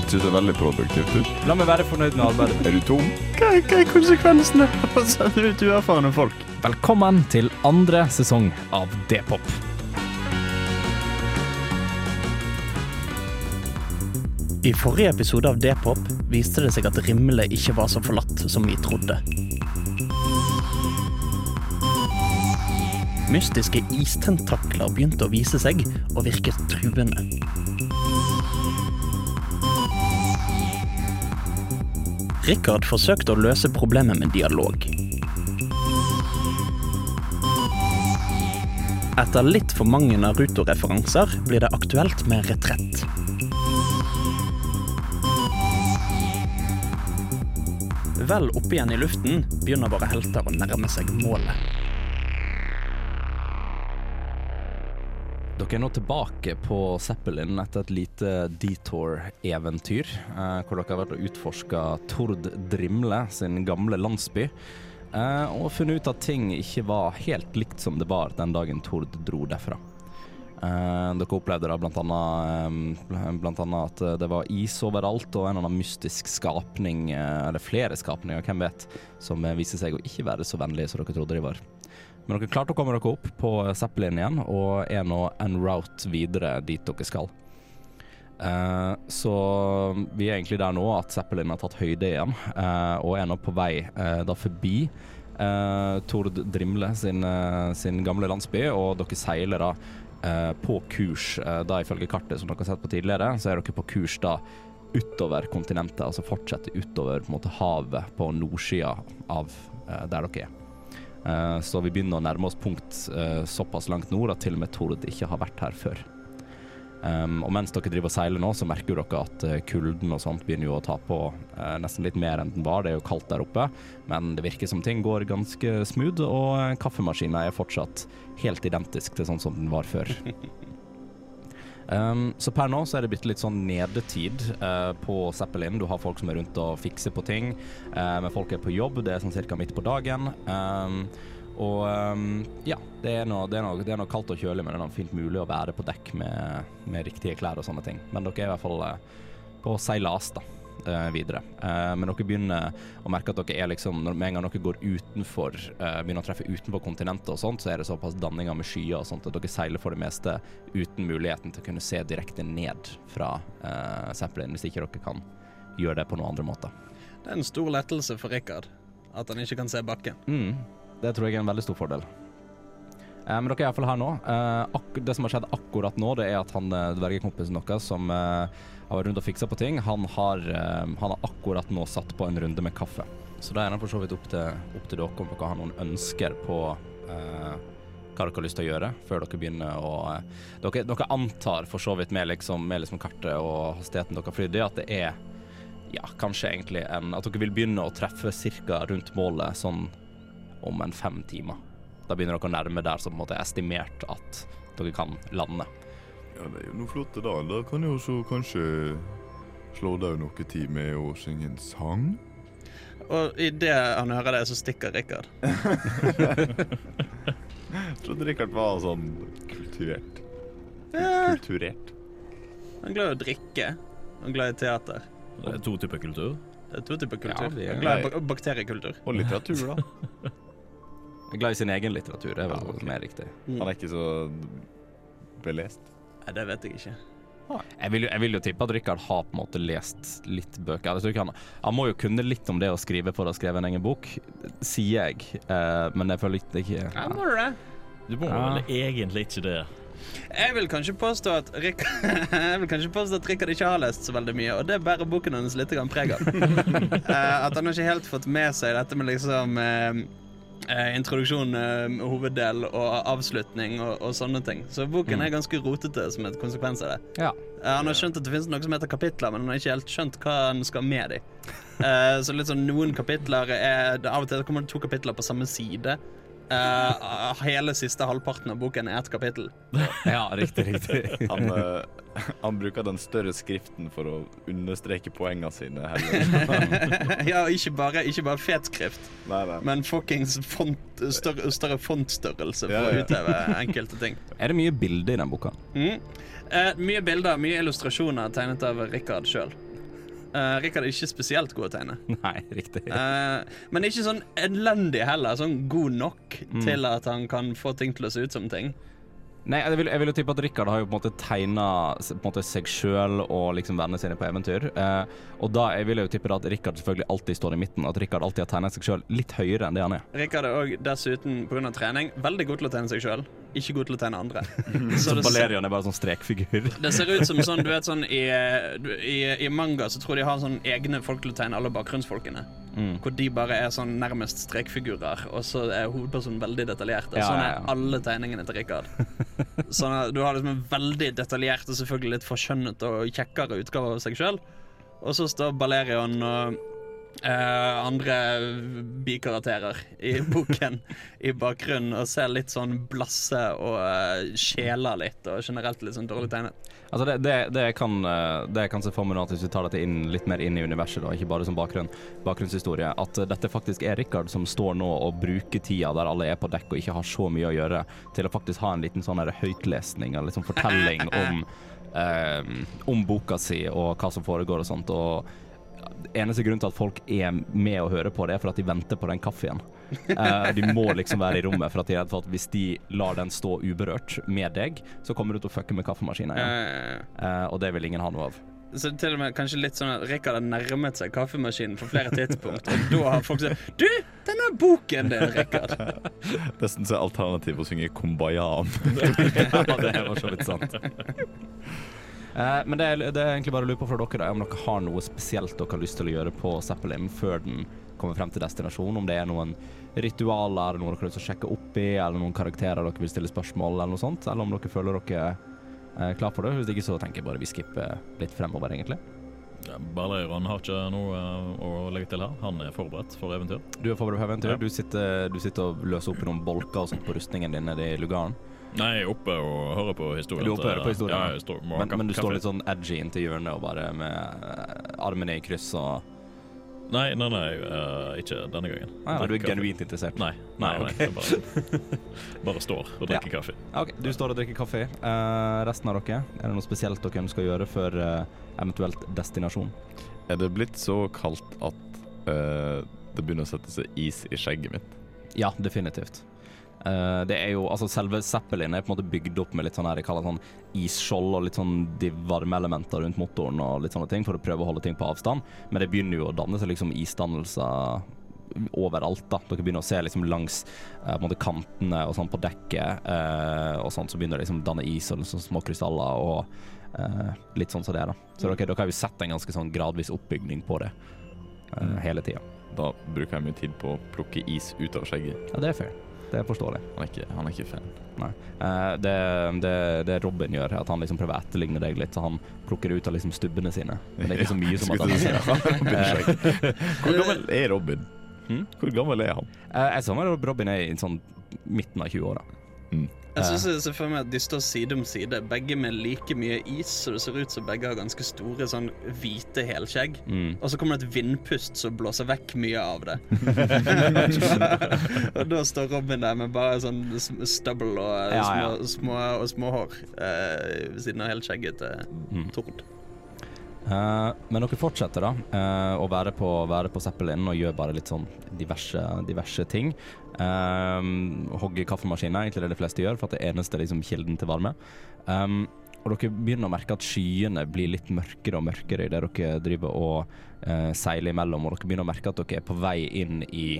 ikke så veldig produktivt ut. La meg være fornøyd med arbeidet. Er du tom? Hva, hva er konsekvensene av å sende ut uerfarne folk? Velkommen til andre sesong av D-pop. I forrige episode av D-pop viste det seg at Rimle ikke var så forlatt som vi trodde. Mystiske istentakler begynte å vise seg og virket truende. Rikard forsøkte å løse problemet med dialog. Etter litt for mange Naruto-referanser blir det aktuelt med retrett. Vel oppe igjen i luften begynner våre helter å nærme seg målet. Dere er nå tilbake på Zeppelin etter et lite detour-eventyr, eh, hvor dere har vært og utforska Tord Drimle sin gamle landsby. Eh, og funnet ut at ting ikke var helt likt som det var den dagen Tord dro derfra. Eh, dere opplevde da blant annet, eh, blant annet at det var is overalt, og en eller annen mystisk skapning, eh, eller flere skapninger, hvem vet, som viser seg å ikke være så vennlige som dere trodde de var. Men dere klarte å komme dere opp på Zeppelin igjen, og er nå en route videre dit dere skal. Uh, så vi er egentlig der nå at Zeppelin har tatt høyde igjen, uh, og er nå på vei uh, da forbi Tord Drimle sin, sin gamle landsby, og dere seiler da på kurs, da ifølge kartet som dere har sett på tidligere, så er dere på kurs da utover kontinentet, altså fortsette utover på en måte havet på nordsida av der dere er. Eh, Så vi begynner å nærme oss punkt eh, såpass langt nord at til og med Tord ikke har vært her før. Um, og mens dere driver og seiler nå, så merker dere at eh, kulden og sånt begynner jo å ta på nesten litt mer enn den var. Det er jo kaldt der oppe, men det virker som ting går ganske smooth, og kaffemaskina er fortsatt helt identisk til sånn som den var før. Um, så per nå så er det blitt litt sånn nedetid uh, på Zeppelin. Du har folk som er rundt og fikser på ting, uh, men folk er på jobb. Det er sånn cirka midt på dagen. Um, og um, ja, det er, noe, det, er noe, det er noe kaldt og kjølig, men det er noe fint mulig å være på dekk med, med riktige klær og sånne ting. Men dere er i hvert fall uh, på seilas da, eh, videre. Eh, men dere begynner å merke at dere er liksom Med en gang dere går utenfor, eh, begynner å treffe utenfor kontinentet og sånt, så er det såpass danninger med skyer og sånt at dere seiler for det meste uten muligheten til å kunne se direkte ned fra eh, Zeppelin, hvis ikke dere kan gjøre det på noen andre måter. Det er en stor lettelse for Rikard at han ikke kan se bakken. Mm, det tror jeg er en veldig stor fordel. Eh, men dere er iallfall her nå. Eh, det som har skjedd akkurat nå, det er at han eh, dvergekompisen deres som eh, har vært rundt og fiksa på ting, han har, eh, han har akkurat nå satt på en runde med kaffe. Så da er det for så vidt opp til, opp til dere om dere har noen ønsker på hva dere har lyst til å gjøre, før dere begynner å dere, dere antar for så vidt med liksom, med liksom kartet og hastigheten dere flydd i, at det er ja, kanskje egentlig en At dere vil begynne å treffe ca. rundt målet sånn om en fem timer. Da begynner dere å nærme der som på en måte er estimert at dere kan lande. Ja, det er jo noe flott da. Da kan jeg også kanskje slå deg noe tid med å synge en sang. Og idet han hører det, så stikker Rikard. Jeg trodde Rikard var sånn kulturert. Ja. Kulturert. Han er glad i å drikke. Han er glad i teater. Det er to typer kultur. Det er to typer kultur. Ja, er Han er glad i bak bakteriekultur. Og litteratur, da. Er glad i sin egen litteratur, det er vel Ja, okay. mer riktig. Han er ikke så belest. Nei, det vet jeg ikke. Jeg vil, jo, jeg vil jo tippe at Rikard har på en måte lest litt bøker. Jeg tror ikke han, han må jo kunne litt om det å skrive for å ha skrevet en egen bok, sier jeg. Uh, men jeg føler ikke, ikke Ja, må du det? Du må Ja. vel egentlig ikke det. Jeg vil kanskje påstå at Rikard Jeg vil kanskje påstå at Rikard ikke har lest så veldig mye, og det bærer boken hans litt preg av. uh, at han har ikke helt fått med seg dette med liksom eh, eh, introduksjon, eh, hoveddel og avslutning og, og sånne ting. Så boken Mm. er ganske rotete som et konsekvens av det. Ja. Eh, han har skjønt at det finnes noe som heter kapitler, men han har ikke helt skjønt hva han skal med dem. Eh, så litt sånn noen kapitler er det Av og til kommer det to kapitler på samme side. Eh, hele siste halvparten av boken er ett kapittel. Ja, riktig, riktig. Han, uh, han bruker den større skriften for å understreke poengene sine. Ja, ikke bare, ikke bare fet skrift, Nei, nei. men fuckings font, større, større fontstørrelse for Ja, å ja. utheve enkelte ting. Er det mye bilder i den boka? Mm. Uh, mye bilder, mye illustrasjoner tegnet av Rikard sjøl. Uh, Rikard er ikke spesielt god å tegne. Nei, riktig. Uh, men ikke sånn elendig heller. Sånn god nok Mm. til at han kan få ting til å se ut som ting. Nei, jeg vil, jeg vil jo tippe at Rikard har jo på en måte tegna på en måte seg sjøl og liksom vennene sine på eventyr. Eh, og da jeg vil jeg jo tippe at Rikard selvfølgelig alltid står i midten. At Rikard alltid har tegnet seg sjøl litt høyere enn det han er. Rikard er òg dessuten pga. trening veldig god til å tegne seg sjøl. Ikke god til å tegne andre. Så det Valerian er bare sånn strekfigur. Det ser ut som sånn, du vet sånn i, i, I manga så tror de har sånn egne folk til å tegne alle bakgrunnsfolkene. Mm. Hvor de bare er sånn nærmest strekfigurer, og så er hovedpersonen veldig detaljert. Og Ja, sånn ja, er ja. alle tegningene til Rikard. Sånn du har liksom en veldig detaljert og selvfølgelig litt forskjønnet og kjekkere utgave av seg sjøl. Og så står Balerion og eh, andre bikarakterer i boken i bakgrunnen og ser litt sånn blasse og uh, skjeler litt og generelt litt sånn dårlig tegnet. Altså det, det, det, kan, eh, det kan se for meg nå, at hvis vi tar dette inn, litt mer inn i universet, da, ikke bare som bakgrunn, bakgrunnshistorie, at eh, dette faktisk er Rikard som står nå og bruker tida der alle er på dekk og ikke har så mye å gjøre, til å faktisk ha en liten sånn høytlesning eller liksom fortelling om, eh, om boka si og hva som foregår og sånt. og Eneste grunnen til at folk er med og hører på det, er for at de venter på den kaffen. Uh, de må liksom være i rommet, for at de er redd for at hvis de lar den stå uberørt med deg, så kommer du til å fucke med kaffemaskinen igjen. Eh, Eh, og det vil ingen ha noe av. Så til og med kanskje litt sånn at Rikard har nærmet seg kaffemaskinen på flere tidspunkt. Og da har folk sagt Du, denne boken din, Rikard. Nesten så er alternativet å synge Kumbaya. ja, det var så vidt sant. Eh, men det er, det er egentlig bare å lure på fra dere da, om dere har noe spesielt dere har lyst til å gjøre på Zeppelin før den kommer frem til destinasjonen. Om det er noen ritualer, noe dere har lyst til å sjekke opp i, eller noen karakterer dere vil stille spørsmål, eller noe sånt. Eller om dere føler dere er klar for det. Hvis ikke så tenker jeg bare vi skipper litt fremover, egentlig. Ja, Balerion har ikke noe eh, å legge til her. Han er forberedt for eventyr. Du er forberedt for eventyr. Ja. Du, sitter, du sitter og løser opp i noen bolker og sånt på rustningen din nede i lugaren. Nei, oppe og hører på historien. Du er oppe og hører på historien, Ja, ja. jeg står, må Men, men du står litt sånn edgy inntil hjørnet og bare med eh, armene i kryss og Nei, nei, nei, uh, ikke denne gangen. ah, ja, Du er kaffe. genuint interessert? Nei, nei, nei okay. jeg bare, bare står og drikker kaffe. Ok, Du står og drikker kaffe. Uh, resten av dere, er det noe spesielt dere ønsker å gjøre før uh, eventuelt destinasjon? Er det blitt så kaldt at eh, det begynner å sette seg is i skjegget mitt? Ja, definitivt. Eh, det er jo, altså Selve Zeppelin er på en måte bygd opp med litt sånn her, jeg kaller det sånn isskjold og litt sånn de varme elementer rundt motoren og litt sånne ting for å prøve å holde ting på avstand. Men det begynner jo å danne seg liksom isdannelser overalt. da. Dere begynner å se liksom langs eh, på en måte kantene og sånn på dekket eh, og sånn, så begynner det liksom å danne is og liksom små krystaller og eh, litt sånn som det. da. Så dere, dere har jo sett en ganske sånn gradvis oppbygning på det eh, hele tida. Da bruker jeg mye tid på å plukke is ut av skjegget. Ja, det er fair. Det er forståelig. Han er ikke, han er ikke fan. Nei. Eh, det, det, det Robin gjør, er at han liksom prøver å etterligne deg litt, så han plukker ut av liksom stubbene sine. Men det er ikke så mye som at han er sier det. til å si. Hvor gammel er Robin? Hm? Hvor gammel er han? Eh, jeg ser Robin er i sånn midten av 20-åra. Jeg synes jeg ser for meg at De står side om side, begge med like mye is, så det ser ut som begge har ganske store sånn hvite helskjegg. Mm. Og så kommer det et vindpust som blåser vekk mye av det. og da står Robin der med bare sånn stubble og Ja, små, ja. små, og småhår eh, ved siden av helskjegget til Mm. Tord. Eh, men dere fortsetter da uh, å være på, være på Zeppelin og gjør bare litt sånn diverse, diverse ting. Um, hogge kaffemaskiner, egentlig det de fleste gjør, for det er eneste liksom, kilden til varme. Um, og dere begynner å merke at skyene blir litt mørkere og mørkere i det dere driver og uh, seiler imellom, og dere begynner å merke at dere er på vei inn i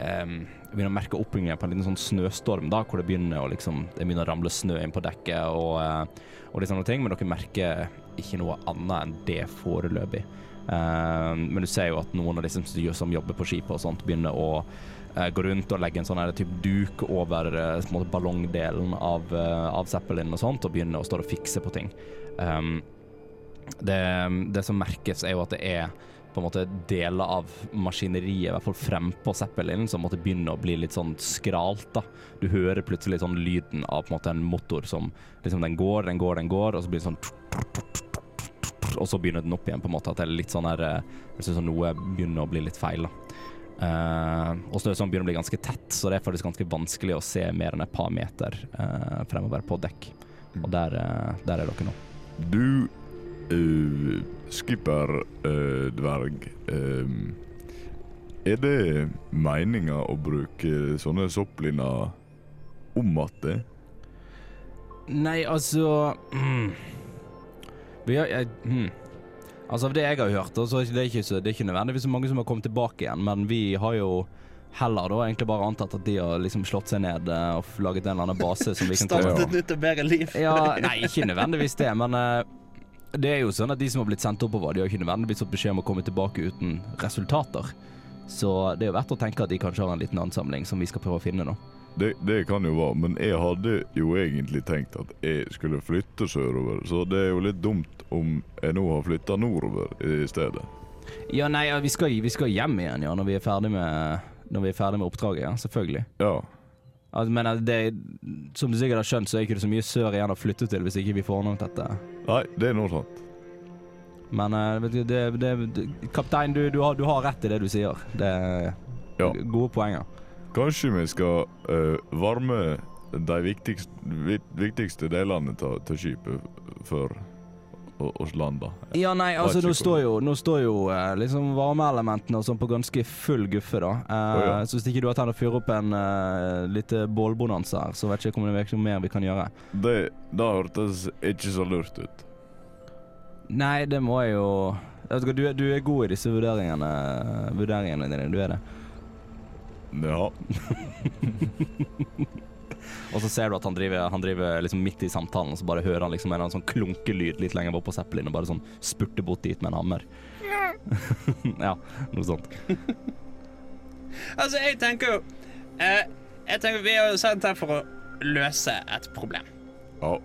um, begynner å merke oppringningen på en liten sånn snøstorm, da, hvor det begynner å liksom, det begynner å ramle snø inn på dekket og, uh, og litt sånne ting, men dere merker ikke noe annet enn det foreløpig. Eh, men du ser jo at noen av de som, som jobber på skipet og sånt, begynner å eh, gå rundt og legge en sånn her typ duk over uh, ballongdelen av, av Zeppelin og sånt, og begynner å stå og fikse på ting. Um, det, det som merkes, er jo at det er på en måte deler av maskineriet, i hvert fall frempå Zeppelin, som måtte begynne å bli litt sånn skralt. da. Du hører plutselig sånn lyden av på en måte en motor som liksom den går, den går, den går, og så blir det sånn Og så begynner den opp igjen, på en måte. At det er litt sånn her eh, Jeg syns noe begynner å bli litt feil, da. Uh, og snøstormen begynner å bli ganske tett, så det er faktisk ganske vanskelig å se mer enn et par meter uh, fremover på dekk. Og der, uh, der er dere nå. Du, eh, skipper eh, dverg, eh, er det meninga å bruke sånne soppliner om igjen? Nei, altså mm. Vi har jeg, mm. Altså, av det jeg har hørt, altså, det er ikke, så, det er ikke nødvendigvis så mange som har kommet tilbake igjen, men vi har jo heller da egentlig bare antatt at de har liksom slått seg ned eh, og laget en eller annen base som vi kan ta Startet et nytt og bedre liv. Ja, nei, ikke nødvendigvis det, men eh, det er jo sånn at de som har blitt sendt oppover, de har ikke nødvendigvis fått beskjed om å komme tilbake uten resultater. Så det er jo verdt å tenke at de kanskje har en liten ansamling som vi skal prøve å finne nå. det? Det kan jo være, men jeg hadde jo egentlig tenkt at jeg skulle flytte sørover, så det er jo litt dumt om jeg nå har flytta nordover i stedet. Ja, nei, vi skal, vi skal hjem igjen, ja, når vi er ferdig med, når vi er ferdig med oppdraget, ja, selvfølgelig. Ja, Altså, men eh, det, som du sikkert har skjønt, så er ikke det så mye sør igjen å flytte til hvis ikke vi får ordnet dette. nei, det er noe sånt. Men eh, vet du, det, det, det, kaptein, du, du, har, du har rett i det du sier. Det er Ja. gode poenger. Kanskje vi skal uh, varme de viktigste, viktigste delene av skipet før o- land, da. Ja, nei, altså nå står jo, nå står jo eh, liksom varmeelementene og sånn på ganske full guffe, da. Eh, oh, ja. Så hvis ikke du har tenkt å fyre opp en uh, lite bålbonanza her, så vet ikke om det er noe mer vi kan gjøre. Det, det hørtes ikke så lurt ut. Nei, det må jeg jo vet du, hva, du er god i disse vurderingene, vurderingene dine, du er det. Ja. Og så ser du at han driver, han driver liksom midt i samtalen, og så bare hører han liksom en sånn klunkelyd litt lenger bort på Zeppelin, og bare sånn spurter bort dit med en hammer. ja, noe sånt. Altså, jeg tenker jo eh, Jeg tenker Vi er jo sendt her for å løse et problem. ja.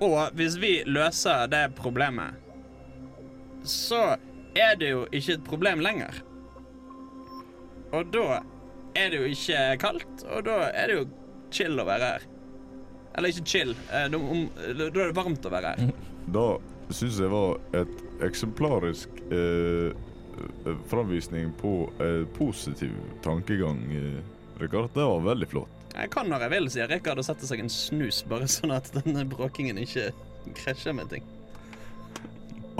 Og hvis vi løser det problemet, så er det jo ikke et problem lenger. Og da er det jo ikke kaldt, og da er det jo chill å være her. Eller ikke chill, eh, da er det varmt å være her. Da syns jeg var et eksemplarisk eh, eh, framvisning på eh, positiv tankegang, eh, Rikard. Det var veldig flott. Jeg kan når jeg vil, sier Rikard og setter seg en snus, bare sånn at denne bråkingen ikke krasjer med ting.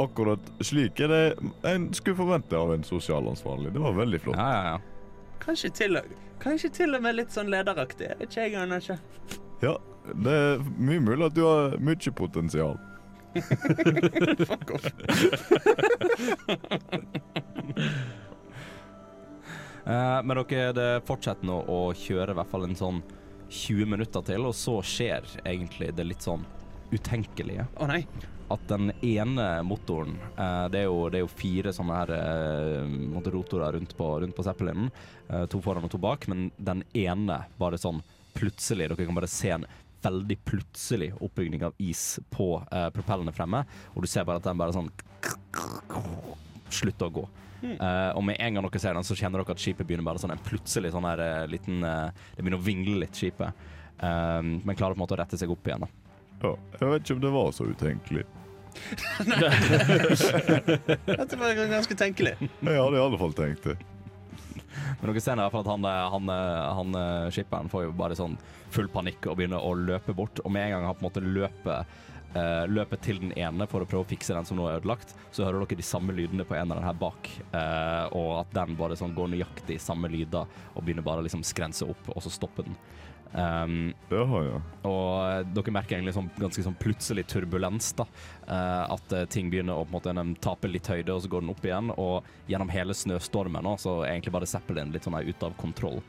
Akkurat slik er det en skulle forvente av en sosialansvarlig. Det var veldig flott. Ja, ja, ja. Kanskje til, og- kanskje til og med litt sånn lederaktig. Jeg vet ikke, jeg aner ikke. Ja, det er mye mulig at du har mye potensial. Fuck off. Eh, men dere det fortsetter nå å kjøre i hvert fall en sånn 20 minutter til, og så skjer egentlig det litt sånn utenkelige. Å nei. At den ene motoren eh, det, er jo, det er jo fire sånne her eh, rotorer rundt på, rundt på Zeppelinen. eh, to foran og to bak. Men den ene bare sånn plutselig Dere kan bare se en veldig plutselig oppbygning av is på uh, propellene fremme. Og du ser bare at den bare sånn slutter å gå. Uh, og med en gang dere ser den, så kjenner dere at skipet begynner bare sånn en plutselig sånn her liten uh, Det begynner å vingle litt, skipet. Men klarer på en måte å rette seg opp igjen. da Ja, jeg vet ikke om det var så utenkelig. Dette var ganske tenkelig. Jeg hadde i alle fall tenkt det. Men dere ser i hvert fall at han, eh, han, eh, han eh, skipperen får jo bare sånn full panikk og begynner å løpe bort. Og med en gang han på en måte løper uh, løper til den ene for å prøve å fikse den som nå er ødelagt, så hører dere de samme lydene på en av den her bak. uh, og at den bare sånn går nøyaktig i samme lyder og begynner bare liksom skrense opp, og så stopper den. Um, Jaha, ja. og dere merker egentlig sånn, ganske sånn plutselig turbulens. da uh, At eh, ting begynner å på en måte De tape litt høyde, og så går den opp igjen. Og gjennom hele snøstormen nå, så er egentlig bare Zeppelin litt sånn her ute av kontroll.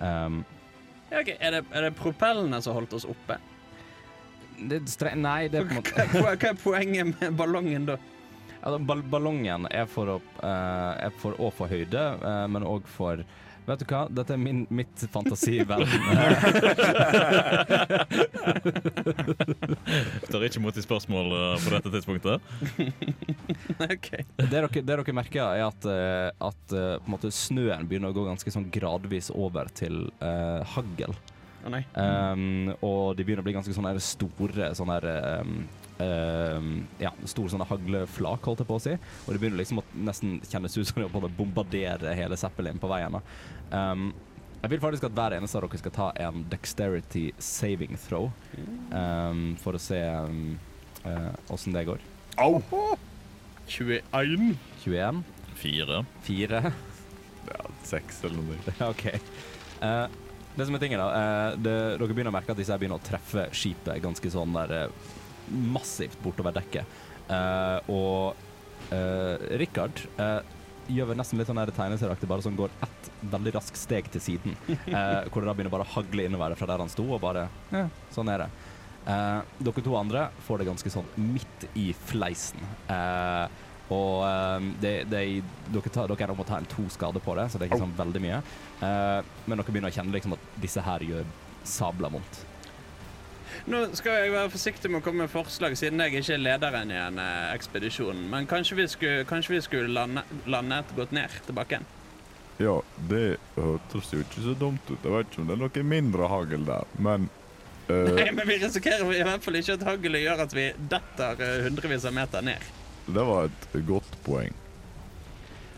Um, Ja, ok, er, det, er det propellene som holdt oss oppe? det stre nei, det er på en måte Hva, hva hva er poenget med ballongen da? Ja, ball Ballongen er for å, uh, er for å få høyde, uh, men òg for Vet du hva, dette er min, mitt fantasiverden. Tar ikke imot de spørsmål eh, på dette tidspunktet. okay. Det dere, det dere merker, er at, eh, at eh, på en måte snøen begynner å gå ganske sånn gradvis over til uh, hagl. Nei. Um, og de begynner å bli ganske sånne store sånne um, um, Ja, store sånne hagleflak, holdt jeg på å si. Og det begynner liksom å nesten kjennes ut som de holder på å bombardere hele Zeppelin på veien. Um, jeg vil faktisk at hver eneste av dere skal ta en dexterity saving throw um, for å se åssen det går. Au! 21. 21, 4. 4 Ja, 6 eller noe. OK. Eh, det som er tingen da, eh, det, Dere begynner å merke at disse her begynner å treffe skipet ganske sånn der eh, massivt bortover dekket. Eh, og uh, Richard eh, gjør vel nesten litt sånn der tegneserieaktig, bare sånn går ett veldig raskt steg til siden. eh, hvor det da begynner bare å hagle innover fra der han sto, og bare ja, sånn er det. Eh, dere to andre får det ganske sånn midt i fleisen. Eh, og um, de, det, er- dere, tar, dere er om å ta en to skader på det, så det er ikke sånn veldig mye. Uh, men dere begynner å kjenne liksom at disse her gjør sabla vondt. Nå skal jeg være forsiktig med å komme med forslag, siden jeg ikke er lederen i en eh, ekspedisjon. Men kanskje vi skulle, kanskje vi skulle lande, landet gått ned til bakken? Ja, det hørtes jo ikke så dumt ut. Jeg vet ikke om det er noe mindre hagl der, men uh... Nei, men vi risikerer i hvert fall ikke at haglet gjør at vi detter hundrevis av meter ned. Det var et godt poeng.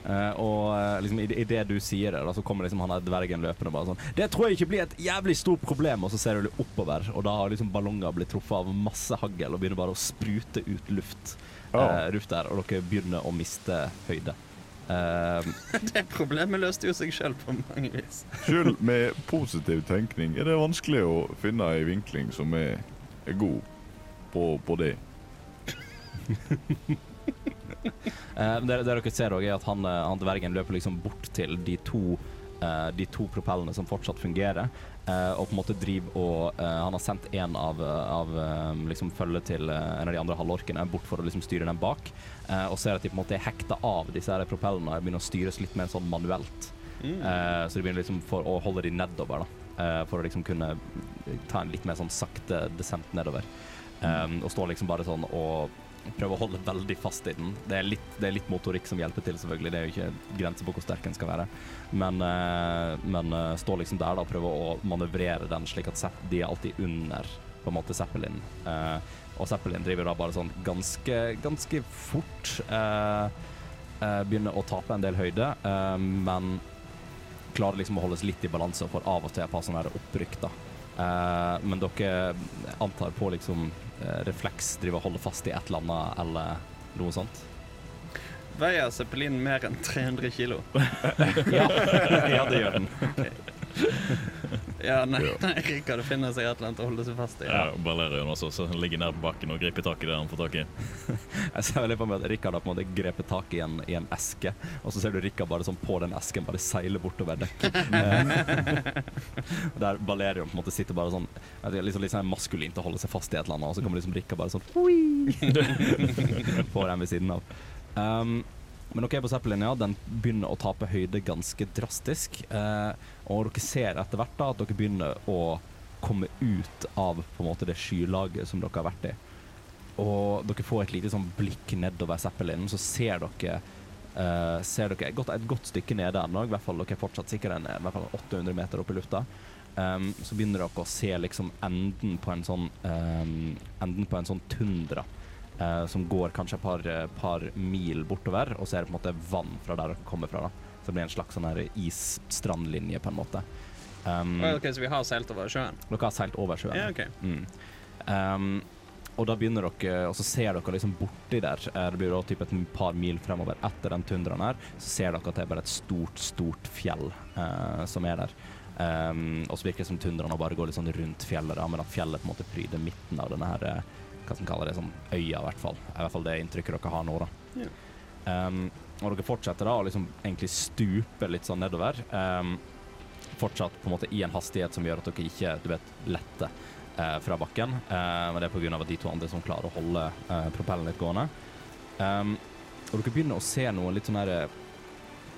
Uh, og uh, liksom i, i det du sier det, da, så kommer liksom han der dvergen løpende bare sånn Det tror jeg ikke blir et jævlig stort problem, og så ser du litt oppover, og da har liksom ballonger blitt truffet av masse hagl og begynner bare å sprute ut luft, Ja. eh, luft der, og dere begynner å miste høyde. Eh, Det problemet løste jo seg sjøl på mange vis. sjøl med positiv tenkning er det vanskelig å finne ei vinkling som er, er god på, på det. Eh, det, det dere ser også er at han, eh, han dvergen løper liksom bort til de to, uh, de to propellene som fortsatt fungerer, uh, og på en måte driver og Han har sendt en av, av liksom følget til en av de andre halvorkene bort for å liksom styre den bak, og ser at de på en måte er hekta av disse her propellene og begynner å styres litt mer sånn manuelt. Eh, så de begynner liksom for å holde de nedover, da. for å liksom kunne ta en litt mer sånn sakte descent nedover. Um, og står liksom bare sånn og prøver å holde veldig fast i den. Det er, litt, det er litt motorikk som hjelper til, selvfølgelig. Det er jo ikke grenser på hvor sterk den skal være. Men, eh, men eh, står liksom der da og prøve å manøvrere den slik at de er alltid under på en måte Zeppelin. Eh, og Zeppelin driver da bare sånn ganske, ganske fort Begynner å tape en del høyde, men klarer liksom å holdes litt i balanse får av og til par sånne her opprykk, da. Eh, men dere antar på liksom uh, refleks driver og holder fast i et eller annet eller noe sånt? Veier zeppelinen mer enn 300 kilo? Ja, ja det gjør den. Ja, nei, nei Rikard finner seg et eller annet å holde seg fast i. Ja, Valerian også, så ligger nær på bakken og griper tak i det han får tak i. Jeg ser veldig på meg at Rikard har på en måte grepet tak i en, i en eske, og så ser du Rikard bare sånn på den esken bare seile bortover dekket. Der Valerian på en måte sitter bare sånn liksom, liksom sånn maskulint og holder seg fast i et eller annet, og så kommer liksom Rikard bare sånn på den ved siden av. Um, men dere er på Zeppelin, ja. Den begynner å tape høyde ganske drastisk. Eh, og dere ser etter hvert da at dere begynner å komme ut av på en måte det skylaget som dere har vært i. Og dere får et lite sånn blikk nedover Zeppelin, så ser dere Uh, ser dere et godt, et godt stykke nede ennå. I hvert fall dere er fortsatt sikkert en, i hvert fall 800 meter opp i lufta. Um, så begynner dere å se liksom enden på en sånn um, Enden på en sånn tundra eh, som går kanskje et par, eh, par mil bortover, og så er det på en måte vann fra der dere kommer fra. da. Så det blir en slags sånn her is-strandlinje, på en måte. Um, Ok, Så vi har seilt over sjøen? dere har seilt over sjøen. Ja, ok. Mm. Um, og da begynner dere, og så ser dere liksom borti der, eh, det blir da typ et par mil fremover etter den tundraen her, så ser dere at det er bare et stort, stort fjell eh, som er der. Um, og så virker det som tundraen bare går litt sånn rundt fjellet, da, men at fjellet på en måte pryder midten av denne her, eh, hva som kaller det, sånn øya i hvert fall. I hvert fall det inntrykket dere har nå, da. Ja. Um, og dere fortsetter da å liksom egentlig stupe litt sånn nedover. Um, fortsatt på en måte i en hastighet som gjør at dere ikke, du vet, letter uh, fra bakken. Uh, men det er på grunn av at de to andre som klarer å holde uh, propellen litt gående. Um, og dere begynner å se noen litt sånne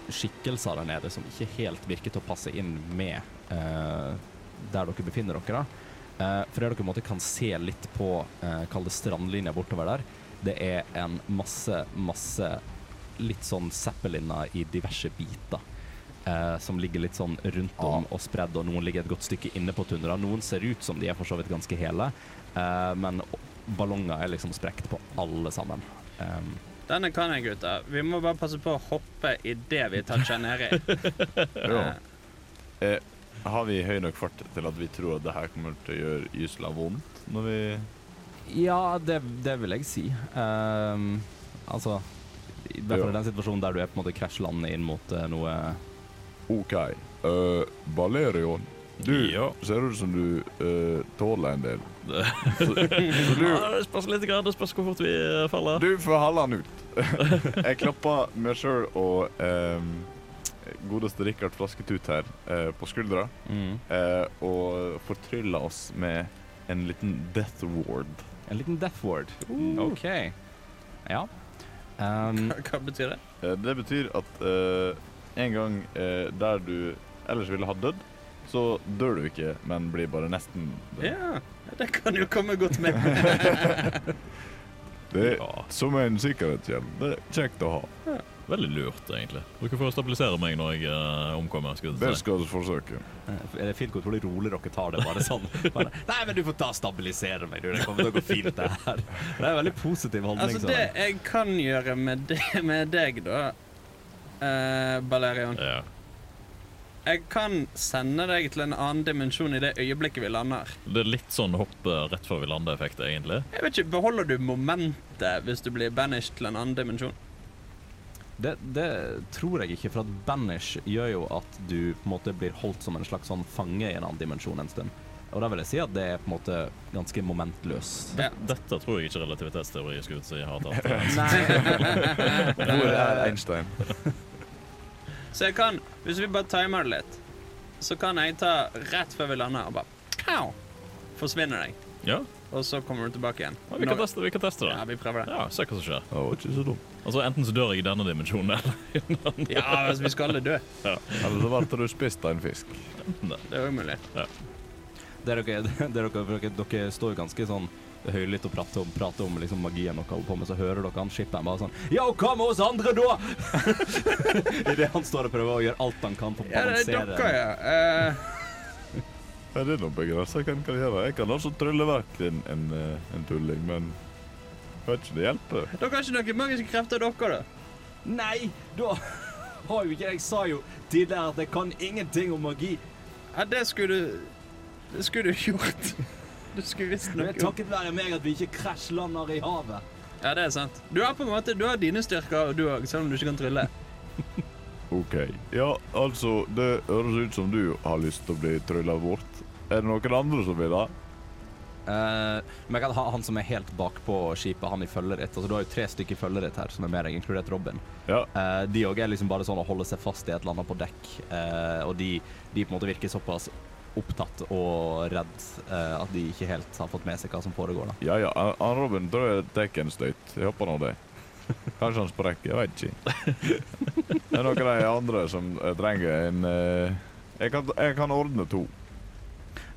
skikkelser der nede som ikke helt virker til å passe inn med eh, der dere befinner dere. da. Eh, for det dere måtte måte kan se litt på eh, kall det strandlinja bortover der, det er en masse, masse litt sånn zeppeliner i diverse biter. Eh, som ligger litt sånn rundt om og spredd, og noen ligger et godt stykke inne på tundra. Noen ser ut som de er for så vidt ganske hele, eh, men ballonger er liksom sprekt på alle sammen. Um, Denne kan jeg, gutter. Vi må bare passe på å hoppe idet vi toucher nedi. Ja. Eh, har vi høy nok fart til at vi tror at det her kommer til å gjøre gysla vondt når vi Ja, det, det vil jeg si. Um, altså I hvert fall i den situasjonen der du er på en måte krasjlandet inn mot uh, noe OK. Uh, Balerion, du Ja. ser ut som du uh, tåler en del. Det- Så, så du, Ja, det spørs litt, grann, det spørs hvor fort vi eh, faller. du får holde han ut. jeg klapper meg sjøl og ehm, godeste Rikard Flasketut her eh, på skuldra. eh, og fortryller oss med en liten death ward. En liten death ward. OK. Ja. Um, Hva betyr det? Eh, det betyr at eh, en gang eh, der du ellers ville ha dødd, så dør du ikke, men blir bare nesten død. Ja, det kan jo komme godt med. Det er Ja, som en sikkerhetshjelm. Det er kjekt å ha. Veldig lurt, egentlig. Dere får stabilisere meg når jeg uh, omkommer. Skal Det jeg si. skal du forsøke. Eh, Det er fint hvor rolig dere tar det. bare sånn. Bare, Nei, men du får ta stabilisere meg, du. Det kommer til å gå fint, det her. Det er en veldig positiv holdning. Altså, så- det jeg kan gjøre med, det, med deg, da, uh, Balerion Ja. Jeg kan sende deg til en annen dimensjon i det øyeblikket vi lander. Det er litt sånn hoppe rett før vi lander-effekt, egentlig. Jeg vet ikke, Beholder du momentet hvis du blir banished til en annen dimensjon? Det, det tror jeg ikke, for at banish gjør jo at du på en måte blir holdt som en slags sånn fange i en annen dimensjon en stund. Og da vil jeg si at det er på en måte ganske momentløst. Ja. Dette tror jeg ikke relativitetsteori skulle si har tatt. Hvor er Einstein? Så jeg kan, hvis vi bare timer det litt, så kan jeg ta rett før vi lander og bare pow, Forsvinner jeg. Ja, Og så kommer du tilbake igjen. ja vi, kan Når- teste, vi kan teste det. Ja, vi prøver det. Ja, Se hva som skjer. Ja, var ikke så dum. Altså Enten så dør jeg i denne dimensjonen, eller Ja, altså, vi skal alle dø. Ja. Eller så ble du spist av en fisk. Det er jo mulig. Det er dere, det er dere, for dere, dere står jo ganske sånn høylytt og prater om, prater om liksom magien dere holder på med, så hører dere han skipperen bare sånn Ja, hva med oss andre, da?! Idet han står og prøver å gjøre alt han kan for å balansere. Ja, det er dere, ja. Eh, Ja, det er noe begrenset. Hva kan gjøre? Jeg kan også trylle vekk en, en, eh, en tulling, men vet ikke det hjelper. dere har ikke noen magiske krefter, dere, da? Nei, da har jo ikke Jeg sa jo tidligere at jeg kan ingenting om magi. Ja, det skulle du Det skulle du gjort. Du skulle visst noe. Det er takket være meg at vi ikke krasjlander i havet. Ja, det er sant. Du har på en måte Du har dine styrker, du òg, selv om du ikke kan trylle. OK. Ja, altså, det høres ut som du har lyst til å bli trylla bort. Er det noen andre som vil det? Uh, men jeg kan ha han som er helt bakpå skipet, han i følget ditt. Altså, du har jo tre stykker i følget ditt her som er med deg, inkludert Robin. Ja. Uh, de òg er liksom bare sånn å holde seg fast i et eller annet på dekk. uh, og de, de på en måte virker såpass opptatt og redd eh, at de ikke helt har fått med seg hva som foregår. da. Ja ja, han- Robin tror jeg tar en støyt. Jeg håper nå det. Kanskje han sprekker, jeg veit ikke. Det er noen av de andre som trenger en eh, jeg, kan, jeg kan ordne to.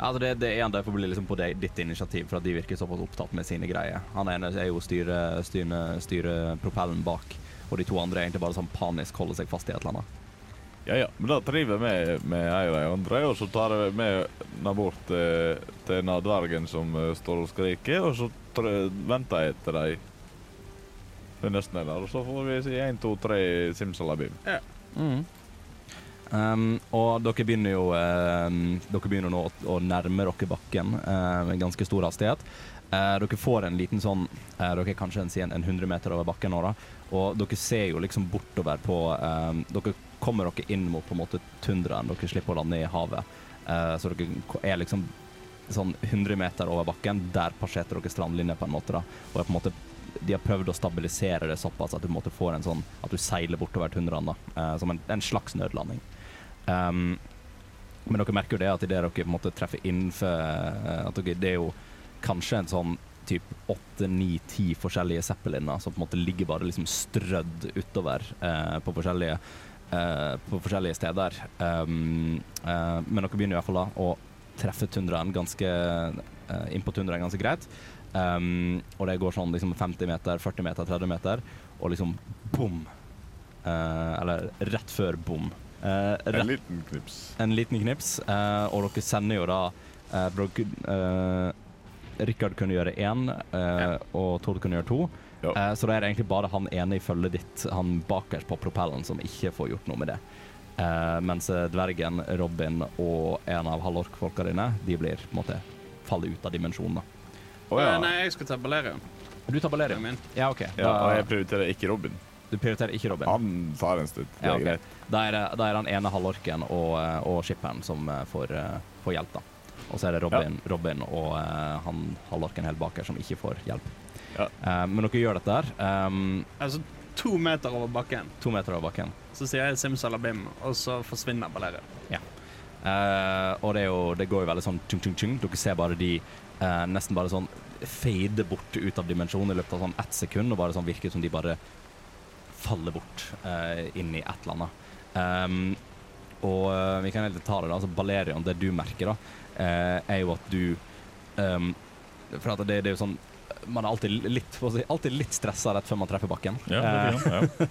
Altså det, det ene får bli liksom på det, ditt initiativ, for at de virker såpass opptatt med sine greier. Han ene er jo styre, styre, styre propellen bak, og de to andre er egentlig bare sånn panisk holder seg fast i et eller annet. Ja ja, men da triver jeg med, med en av de andre, og så tar jeg med den bort eh, til den dvergen som eh, står og skriker, og så venter jeg etter dem. Det er nesten er der, og så får vi si én, to, tre, simsalabim. Um, og dere begynner jo um, Dere begynner nå å, å nærme dere bakken uh, med ganske stor hastighet. Uh, dere får en liten sånn uh, Dere er kanskje en, en, en 100 meter over bakken nå, da. Og dere ser jo liksom bortover på um, Dere kommer dere inn mot på en måte tundraen. Dere slipper å lande i havet. Eh, så dere er liksom sånn 100 meter over bakken. Der passerte dere strandlinja på en måte. da Og er på en måte de har prøvd å stabilisere det såpass at du måtte få en sånn At du seiler bortover tundraen. eh, Som en, en slags nødlanding. Um, men dere merker jo det at idet dere måtte treffe innenfor eh, at dere, Det er jo kanskje en sånn typ åtte, ni, ti forskjellige zeppeliner som på en måte ligger bare liksom strødd utover uh, på forskjellige Uh, på forskjellige steder. Um, uh, men dere begynner i hvert fall da å treffe tundraen ganske uh, inn på tundraen ganske greit. Um, og det går sånn liksom 50 meter, 40 meter, 30 meter, og liksom bom. Uh, eller rett før bom. Uh, En liten knips. en liten knips, uh, og dere sender jo da uh, Rikard kunne gjøre én, eh, og Tord kunne gjøre to. Ja. Så da er det egentlig bare han ene i følget ditt, han bakerst på propellen, som ikke får gjort noe med det. Mens dvergen, Robin og en av halvorkfolka dine, de blir på en måte faller ut av dimensjonen. da. Å ja. Nei, jeg skal ta Balerion. Du tar er Balerion? Ja, OK. ja. Og jeg prioriterer ikke Robin. du prioriterer ikke Robin? Han tar en stund. Det Ja, er greit. Da er, da er han ene halvorken og, eh, og skipperen som eh, får, eh, får hjelp, da. Og så er det Robin, Robin og han halvorken helt baker som ikke får hjelp. Ja. Eh, men dere gjør dette her. Um, Altså to meter over bakken. to meter over bakken. Så sier jeg simsalabim, og så forsvinner Balerion. Uh, og det, er jo, det går jo veldig sånn tjung, tjung, tjung. Dere ser bare de uh, nesten bare sånn fade bort ut av dimensjonen i løpet av sånn ett sekund, og bare sånn virker som de bare faller bort uh, inn i et eller annet. Um, og uh, vi kan heller ta det da, altså Balerion, det du merker da, uh, er jo at du um, For at det, det er jo sånn man er alltid litt, si, alltid litt stressa rett før man treffer bakken. Ja, det blir ja.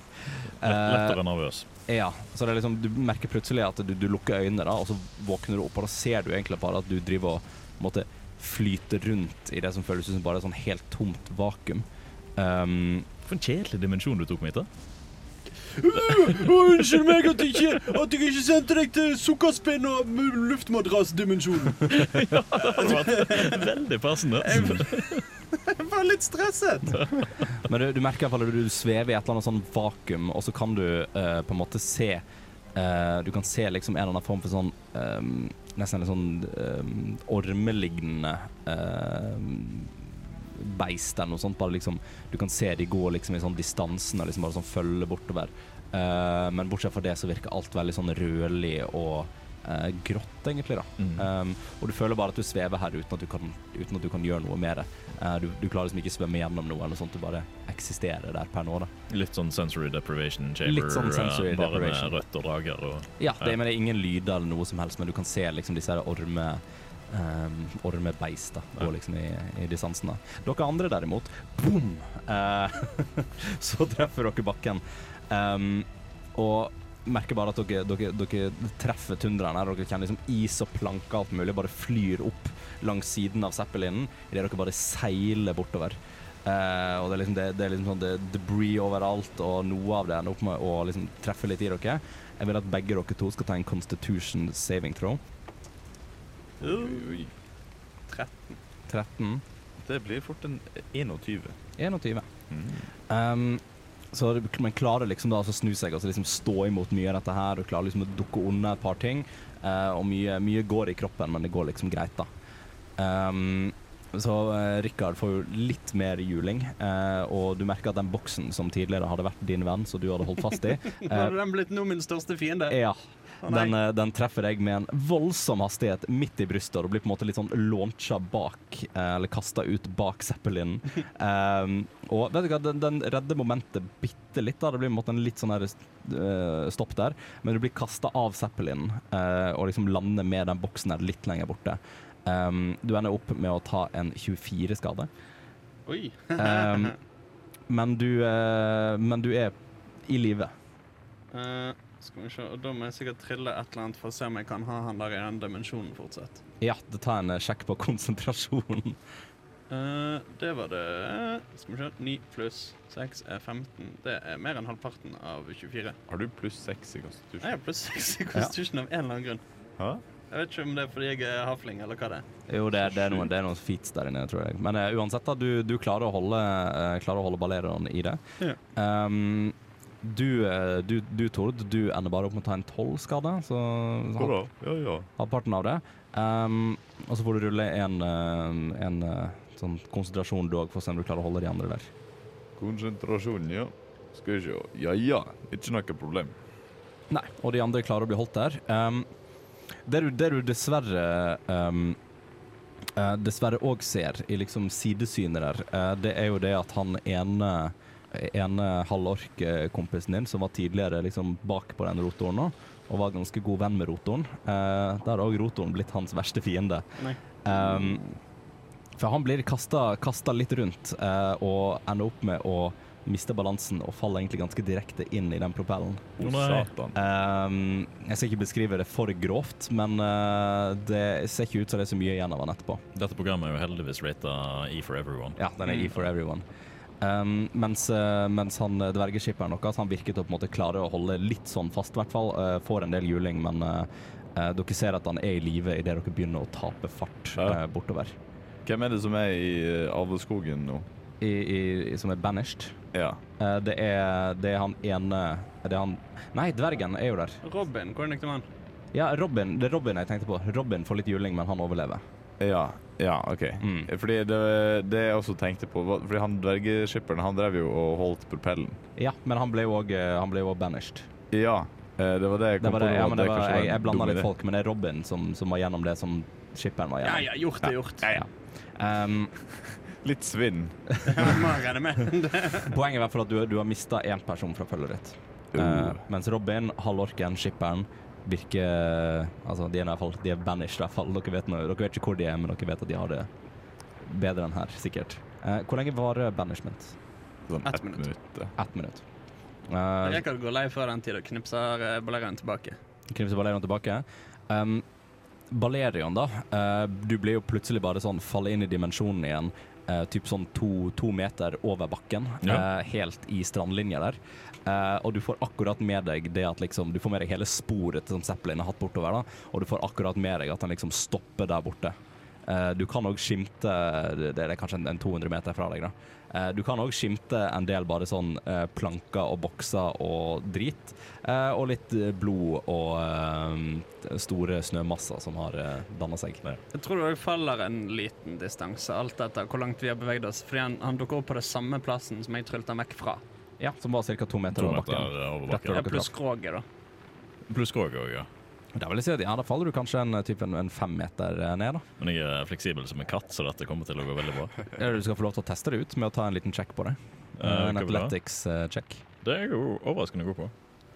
Lettere nervøs. Ja, så det er liksom, du merker plutselig at du, du lukker øynene, da, og så våkner du opp, og da ser du egentlig bare at du driver og måte, flyter rundt i det som føles som bare et sånn helt tomt vakuum. Um, For en kjedelig dimensjon du tok, meg Mita. Unnskyld meg at jeg, ikke, at jeg ikke sendte deg til sukkerspinn og luftmadrassdimensjonen. Det hadde vært veldig passende. Jeg var litt stresset. Men du, du merker i hvert fall at du svever i et eller annet sånn vakuum, og så kan du uh, på en måte se uh, Du kan se liksom en eller annen form for sånn ehm, Nesten en sånn um, ormelignende um, beist eller noe sånt. Bare liksom Du kan se de gå liksom i sånn distansen og liksom bare sånn følge bortover. Uh, men bortsett fra det så virker alt veldig sånn rødlig og uh, grått, egentlig. da Mm. Um, og du føler bare at du svever her uten at du kan, uten at du kan gjøre noe med det. Uh, du, du klarer liksom ikke svømme gjennom noe, eller sånt, du bare eksisterer der per nå. da Litt sånn sensory deprivation chamber, Litt sånn sensory eh, bare deprivation. med rødt og drager og Ja, det, Ja. men det er ingen lyder eller noe som helst, men du kan se liksom disse orme um, ormebeist da, Ja. liksom i, i distansen. da Dere andre derimot, boom! Uh, så treffer dere bakken. Um, og merker bare at dere, dere, dere treffer tundraen her. Dere kjenner liksom is og planker alt mulig bare flyr opp langs siden av Zeppelinen idet dere bare seiler bortover. Uh, og det er liksom, det, det er liksom sånn det debris overalt, og noe av det ender opp med å liksom treffe litt i dere. Jeg vil at begge dere to skal ta en Constitution saving throw. Oi, 13. 13. Det blir fort en 21. 21. Mm. Um, så man klarer liksom da altså snu seg og så liksom stå imot mye av dette her. Du klarer liksom å dukke unna et par ting. Uh, og mye, mye går i kroppen, men det går liksom greit, da. Um, så uh, Rikard får jo litt mer juling, uh, og du merker at den boksen som tidligere hadde vært din venn, så du hadde holdt fast i, Nå hadde den blitt nå min største fiende. ja, Å. den, eh, den treffer deg med en voldsom hastighet midt i brystet, og blir på en måte litt sånn launcha bak, eh, eller kasta ut bak Zeppelin. Um, og vet du hva, den, den redder momentet bitte litt. da Det blir på en måte en litt sånn her uh, stopp der, men du blir kasta av Zeppelin uh, og liksom lander med den boksen her litt lenger borte. Um, du ender opp med å ta en 24 skade, Oi. um, men, du, uh, men du er i live. Eh, skal vi se, og Da må jeg sikkert trille et eller annet for å se om jeg kan ha han der i den dimensjonen fortsatt. Ja, det tar en eh, sjekk på konsentrasjonen. Uh, det var det Skal vi se. 9 pluss 6 er 15. Det er mer enn halvparten av 24. Har du pluss 6 i konstitusjon? Jeg har pluss 6 i Constitution av en eller annen grunn. Hæ? Jeg vet ikke om det er fordi jeg er hafling, eller hva det er. Jo, det, det, er noen, det er noen feats der inne, tror jeg. Men uh, uansett, da, du, du klarer å holde, uh, klarer å holde i det. Ja. Um, du, eh, du, du, Tord, du ender bare opp med å ta en tolvskade. så Hvor halv? Ja, ja. halvparten av det. Um, og så får du rulle en, eh, en eh, sånn konsentrasjon du òg, for å se om du klarer å holde de andre der. Konsentrasjon, ja. Skal vi se. Ja, ja. Ikke noe problem. Nei, og de andre klarer å bli holdt der. Um, det, du, det du dessverre um, uh, Dessverre òg ser i liksom sidesynet der, uh, det er jo det at han ene ene halvork-kompisen din, som var tidligere liksom bak på den rotoren nå, og var ganske god venn med rotoren. Eh, der har òg rotoren blitt hans verste fiende. Um, for han blir kasta litt rundt eh, og ender opp med å miste balansen og faller egentlig ganske direkte inn i den propellen. Oh, Nei. satan. Um, jeg skal ikke beskrive det for grovt, men uh, det ser ikke ut som det er så mye igjen av han etterpå. Dette programmet er jo heldigvis rata E for everyone. Ja, den er E for everyone. Um, mens, eh, mens han eh, dvergeskipperen deres han virket å på en måte klare å holde litt sånn fast, i hvert fall. Uh, får en del juling, men uh, uh, dere ser at han er i live idet dere begynner å tape fart Ja. bortover. Hvem er det som er i uh, Alveskogen nå? I, i, i, som er banished. Ja. Eh, det, er, det er han ene det er han, Nei, dvergen er jo der. Robin, hvordan gikk det med han? Ja, Robin. Det er Robin jeg tenkte på. Robin får litt juling, men han overlever. Ja, ja OK. Mm. Fordi det, det jeg også tenkte på var- Fordi han dvergeskipperen han drev jo og holdt propellen. Ja, men han ble jo òg han ble jo også banished. Ja, eh, det var det jeg Det kom var det, på. ja, men det var, kanskje jeg, jeg blanda dum litt idé. folk, men det er Robin som, som var gjennom det som skipperen var Ja gjennom. ja, gjort er gjort. Ja. Um, Litt svinn. Jeg regne med. poenget er i hvert fall at du, du har mista én person fra følget ditt. Uh. Eh, mens Robin, halvorken, skipperen virker Altså, de er i hvert fall De er banished, i hvert fall. Dere vet, noe, dere vet ikke hvor de er, men dere vet at de har det bedre enn her, sikkert. Eh, hvor lenge varer banishment? Sånn Ett minutt. minutt. Ett minutt. Uh, Rekard går lei før den tid og knipser uh, Balerian tilbake. Knipser Balerion tilbake. Um, Balerion, da. Uh, du blir jo plutselig bare sånn falle inn i dimensjonen igjen. Uh, typ sånn to, to meter over bakken, Ja. eh, helt i strandlinja der. Eh, og du får akkurat med deg det at liksom Du får med deg hele sporet som Zeppelin har hatt bortover, da. Og du får akkurat med deg at den liksom stopper der borte. Uh, du kan òg skimte Det er kanskje en, en 200 meter fra deg, da. Uh, du kan òg skimte en del bare sånn planker og bokser og drit. Og litt blod og store snømasser som har uh, danna seg. Jeg tror det også faller en liten distanse, alt etter hvor langt vi har beveget oss. Fordi han, han dukker opp på den samme plassen som jeg trylte han vekk fra. Ja, Som var ca. to meter over bakken. over bakken. Ja, pluss skroget, da. Pluss skroget òg, ja. Da vil jeg si at ja, da faller du kanskje en, typ en, en fem meter eh, ned. da. Men jeg er fleksibel som en katt, så dette kommer til å gå veldig bra. Eller du skal få lov til å teste det ut med å ta en liten check på det. Eh, Eh, en hva vil du ha? athletics eh, check. Det er jo overraskende god på.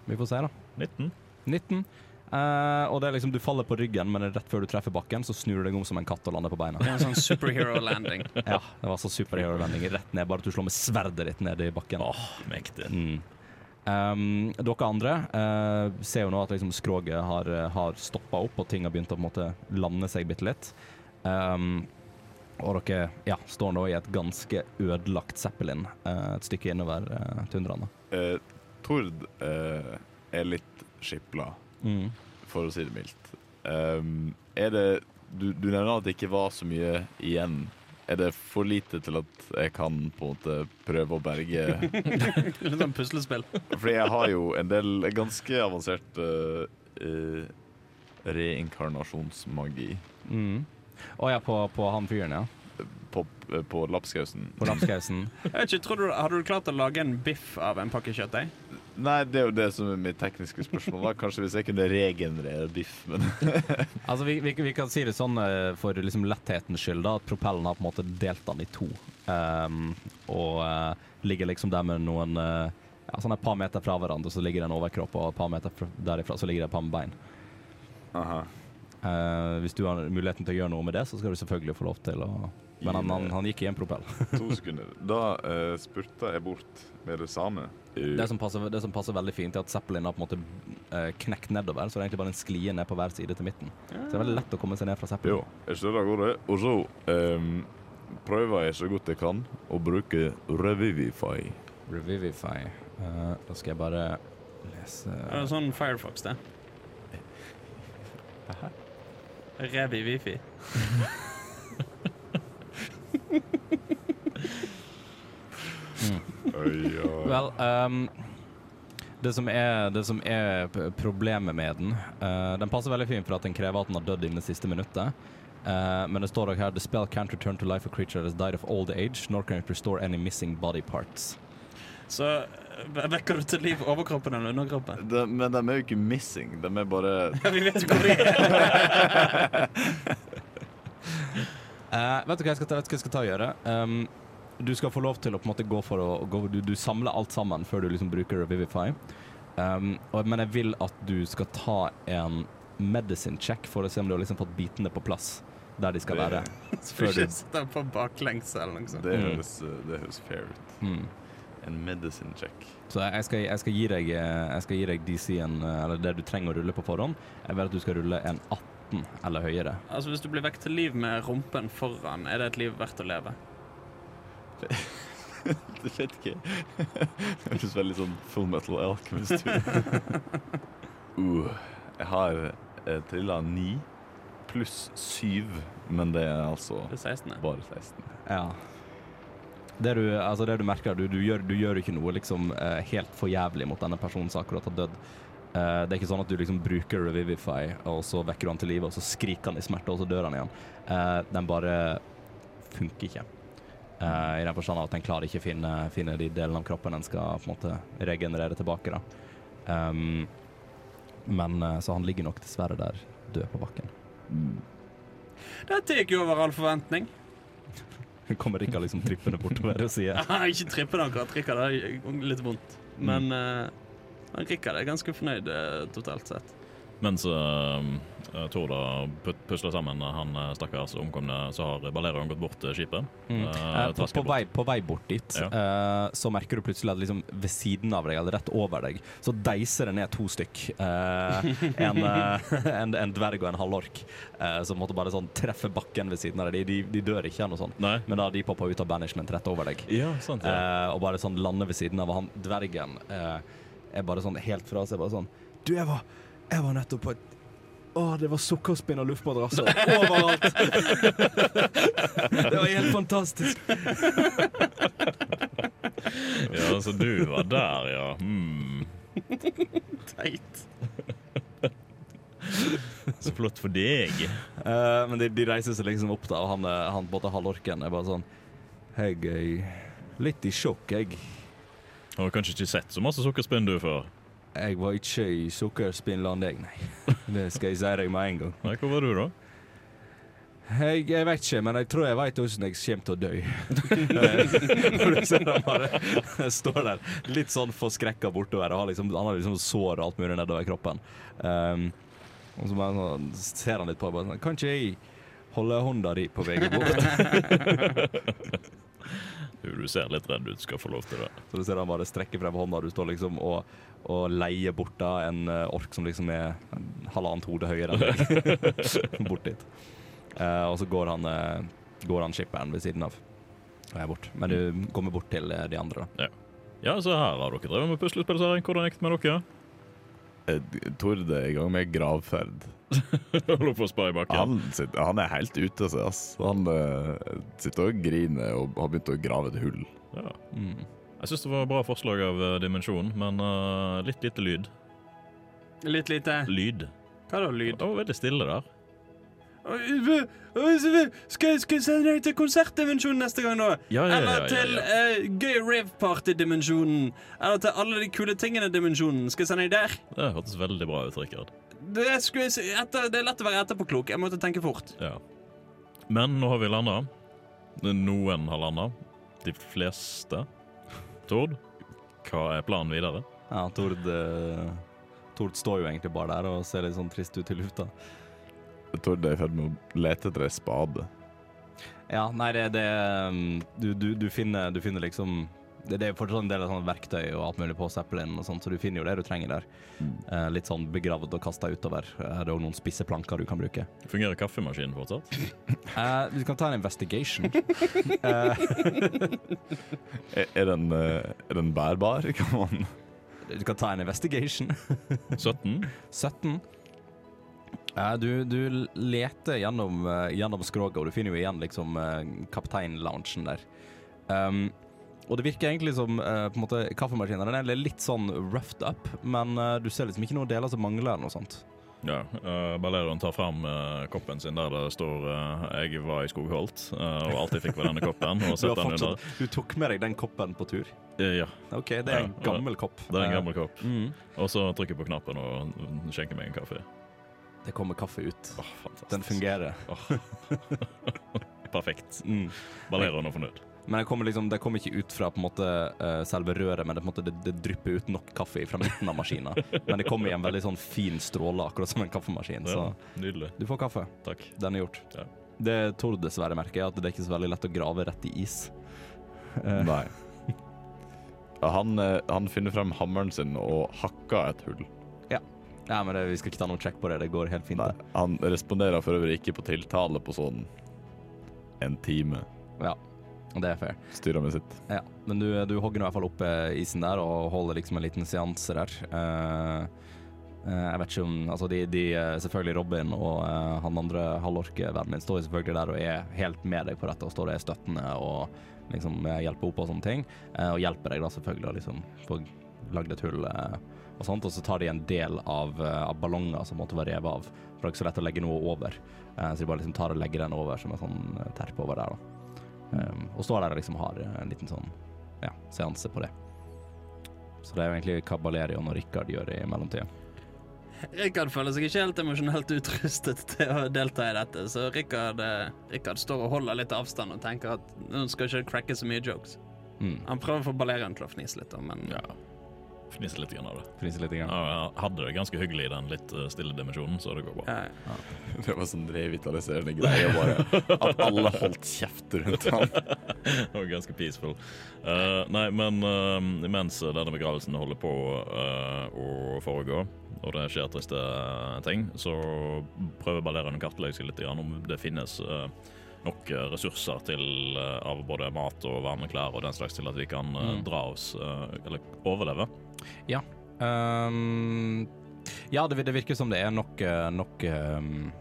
Vi får se, da. 19. 19. Eh, og det er liksom, Du faller på ryggen, men rett før du treffer bakken, så snur du deg om som en katt og lander på beina. Det er en sånn superhero landing. Ja, Det var sånn superhero-landing rett ned, bare at du slår med sverdet ditt ned i bakken. Åh, mektig. Mm. Um, dere andre uh, ser jo nå at liksom skroget har, har stoppa opp, og ting har begynt å på en måte lande seg bitte litt. Um, og dere ja, står nå i et ganske ødelagt Zeppelin uh, et stykke innover uh, tundraen. da. Eh, Tord eh, er litt skipla, Mm. for å si det mildt. Um, er det du, du nevner at det ikke var så mye igjen. Er det for lite til at jeg kan på en måte prøve å berge Litt sånn puslespill. Fordi jeg har jo en del ganske avansert uh, uh, reinkarnasjonsmagi Mm. Å ja, på, på han fyren, ja. på, på lapskausen. På lapskausen. Jeg vet ikke, tror du, Hadde du klart å lage en biff av en pakke kjøttdeig? Nei, det er jo det som er mitt tekniske spørsmål. da Kanskje hvis jeg kunne regenerere biff, men Altså, vi, vi, vi kan si det sånn eh, for liksom letthetens skyld, da, at propellen har på en måte delt den i to. Um, og eh, ligger liksom der med noen eh, ja, sånn et par meter fra hverandre, så ligger det en overkropp, og et par meter fra- derifra så ligger det et par med bein. Aha. Eh, hvis du har muligheten til å gjøre noe med det, så skal du selvfølgelig få lov til å Men han, han, han gikk i en propell. To sekunder. Da uh, spurta jeg bort med det samme. Det som passer, det som passer veldig fint, er at Zeppelin har på en måte uh, knekt nedover, så det er egentlig bare en sklie ned på hver side til midten. Så det er veldig lett å komme seg ned fra Zeppelin. Jo, jeg støtter av gårde, og så um, prøver jeg så godt jeg kan å bruke Revivify. Revivify. Uh, da skal jeg bare lese Er det sånn Firefox, det? Revi Oi. Vel, um, det, som er, det som er problemet med den uh, Den passer veldig fint for at den krever at den har dødd innen det siste minuttet. Uh, men det står også her The spell can't return to life a creature that has died of old age, nor can it restore any missing body parts. Så eh, vekker du til liv overkroppen eller underkroppen? De, men de er jo ikke missing, de er bare vi vet jo hvor de er. uh, vet du hva jeg skal ta, vet du hva jeg skal ta og gjøre? Um, du skal få lov til å på en måte gå for å gå, du, du samler alt sammen før du liksom bruker Revivify. Um, og, men jeg vil at du skal ta en medicine check for å se om du har liksom fått bitene på plass der de skal Det- være. Før ikke du sitte på baklengs eller noe sånt. Det Mm. høres, det høres fair ut. mm. En medicine check. Så jeg jeg skal, jeg skal gi deg eh, Jeg skal gi deg DC-en, eh, eller det du trenger å rulle på forhånd. Jeg vil at du skal rulle en 18 eller høyere. Altså Hvis du blir vekk til liv med rumpen foran, er det et liv verdt å leve? Det vet ikke. Det høres veldig sånn Full Metal Alchemist ut. uh, jeg har eh, trilla ni pluss syv, men det er altså Det er 16. bare 16. Ja. Det du, altså det du merker, du, du, gjør, du gjør ikke noe liksom eh, helt for jævlig mot denne personen som akkurat har dødd. Eh, det er ikke sånn at du liksom bruker Revivify, og så vekker du han til live, og så skriker han i smerte, og så dør han igjen. Eh, den bare funker ikke. Eh, I den forstand at en klarer ikke finne, finne de delene av kroppen en skal på en måte regenerere tilbake. da. Um, men uh, så han ligger nok dessverre der død på bakken. Det gikk jo over all forventning. Kommer Rikard liksom trippende bortover og sier ikke trippende akkurat. akkurat. Rikard er litt vondt. Men uh, Rikard er ganske fornøyd eh, totalt sett. Mens uh, Tord har pusla sammen han eh, stakkars omkomne, så har Balerion gått bort til skipet. Mm. Eh, Eh, på, på, vei, på vei bort dit, Ja. uh, så merker du plutselig at liksom ved siden av deg, eller rett over deg, så deiser det ned to stykk. Uh, en, eh, en, en dverg og en halvork, eh, som måtte bare sånn treffe bakken ved siden av deg. De, de, de dør ikke, eller noe sånt. Nei? men da de popper ut av banishment rett over deg. Ja, sant. Ja. Eh, og bare sånn lander ved siden av han dvergen. Eh, er bare sånn helt fra seg, bare sånn Du, jeg var, jeg var nettopp på et å, det var sukkerspinn og luftmadrasser overalt! det var helt fantastisk. ja, så du var der, ja. Hmm. Teit. Så flott for deg. Uh, men de, de reiser seg liksom opp, da, og han, eh, han på en måte halvorken er bare sånn Jeg er litt i sjokk, jeg. Har kanskje ikke sett så masse sukkerspinn du før? Jeg var ikke i sukkerspinnland, jeg, nei. Det skal jeg si deg med en gang. Nei, hvor var du, da? Jeg, jeg vet ikke, men jeg tror jeg vet hvordan jeg kommer til å dø. For du ser han bare står der litt sånn forskrekka bortover. Og har liksom, han har liksom sår og alt mulig nedover kroppen. Um, og så bare sånn, ser han litt på bare sånn Kan ikke jeg holde hånda di på vei bort? Du, du ser litt redd ut, skal få lov til det. Så du ser han bare strekker frem hånda, du står liksom og, og leier bort da en eh, ork som liksom er halvannet hode høyere enn deg. bort dit. Uh, og så går han, uh, går han skipperen ved siden av. Og er bort. Men du kommer bort til uh, de andre, da. Ja, så her har dere drevet med puslespill, Hvordan gikk det med dere? Tord er i gang med gravferd. Holder på å spa i bakken. Han, sitter, han er helt ute av seg, ass. Han uh, sitter og griner og har begynt å grave et hull. Ja. Mm. Jeg syns det var et bra forslag av uh, Dimensjon, men uh, litt lite lyd. Litt lite Lyd. Hva da, lyd? Det var veldig stille der. Skal jeg, skal jeg sende deg til konsertdimensjonen neste gang, da? Ja, ja, ja, Eller ja, til eh, gøy rave-party-dimensjonen? Eller til alle de kule tingene-dimensjonen? Skal jeg sende deg der? Det hørtes veldig bra ut, Rikard. Det, skulle jeg si, etter, det er lett å være etterpåklok. Jeg måtte tenke fort. Ja. Men nå har vi landa. Noen har landa. De fleste. Tord, hva er planen videre? Ja, Tord, eh, Tord står jo egentlig bare der og ser litt sånn trist ut i lufta. Tord er i ferd med å lete etter ei spade. Ja, nei, det, det um, du, du, du, finner, du finner liksom det, det er fortsatt en del av sånne verktøy og alt mulig på Zeppelin, og sånt, så du finner jo det du trenger der. Eh, litt sånn begravd og kasta utover. Uh, det er òg noen spisse planker du kan bruke. Fungerer kaffemaskinen fortsatt? uh, du kan ta en investigation. Eh, Er, er, den, eh, er den bærbar? Kan man du kan ta en investigation. 17? 17. Eh, du, du leter gjennom, uh, gjennom skroget, og du finner jo igjen liksom uh, kapteinloungen der. Um, og det virker egentlig som uh, på en måte kaffemaskinen den er litt sånn roughed up, men uh, du ser liksom ikke noen deler som mangler. noe sånt. Ja. Uh, Balleroen tar fram eh, koppen sin der det står eh, 'Jeg var i Skogholt', eh, og alt jeg fikk var denne koppen. Og setter den under. du tok med deg den koppen på tur? Eh, ja, OK, det er en gammel kopp. det er en Eh, gammel kopp. mm. Og så trykker jeg på knappen og skjenker meg en kaffe. Det kommer kaffe ut. Oh. Den fungerer. Perfekt. Mm. Balleroen er fornøyd. Men det kommer, liksom, det kommer ikke ut fra måte eh, selve røret, men det, måte, det, det drypper ut nok kaffe fra midten av maskinen. Men det kommer i en veldig sånn fin stråle, akkurat som en kaffemaskin. Så nydelig. du får kaffe. Takk. Den er gjort. Ja. Det Tord dessverre merker, er at det er ikke så veldig lett å grave rett i is. Nei. Han, eh, han finner frem hammeren sin og hakker et hull. ja, men det, Vi skal ikke ta noen check på det. Det går helt fint. Nei, han responderer for øvrig ikke på tiltale på sånn en time. Ja, det er fair. Styrer med sitt. Ja, Men du, du hogger i hvert fall opp eh, isen der og holder liksom en liten seanse der. Uh, jeg vet ikke om Altså, de, de selvfølgelig Robin og uh, han andre halvorkevennen min står selvfølgelig der og er helt med deg på dette og står og er støttende og liksom hjelper opp og sånne ting. Uh, og hjelper deg da selvfølgelig å liksom få lagd et hull uh, og sånt. Og så tar de en del av, av ballonger som måtte være revet av. For det er ikke så lett å legge noe over. Så de bare liksom tar og legger den over som en sånn terpe terp over der, da. Um, og står der og liksom har en liten sånn ja, seanse på det. Så det er jo egentlig hva Balerion og Rikard gjør i mellomtida. Rikard føler seg ikke helt emosjonelt utrustet til å delta i dette, så Rikard, eh, Rikard står og holder litt avstand og tenker at hun skal ikke cracke så mye jokes. Mm. Han prøver å få Balerion til å fnise litt, men Ja. Fniser litt av det. Fniser litt. Grann. Ja, jeg hadde det ganske hyggelig i den litt eh, stille dimensjonen, så det går bra. ja, Det var sånn revitaliserende greie, bare. At alle holdt kjeft rundt ham. Det var ganske peaceful. Uh, nei, men uh, imens denne begravelsen holder på uh, å foregå, og det skjer triste ting, så prøver Balerian å kartlegge seg litt grann om det finnes eh, nok eh, ressurser til eh, av både mat og varme klær og den slags til at vi kan eh, Mm. dra oss eller overleve. Um, ja, det, det virker som det er nok, nok um,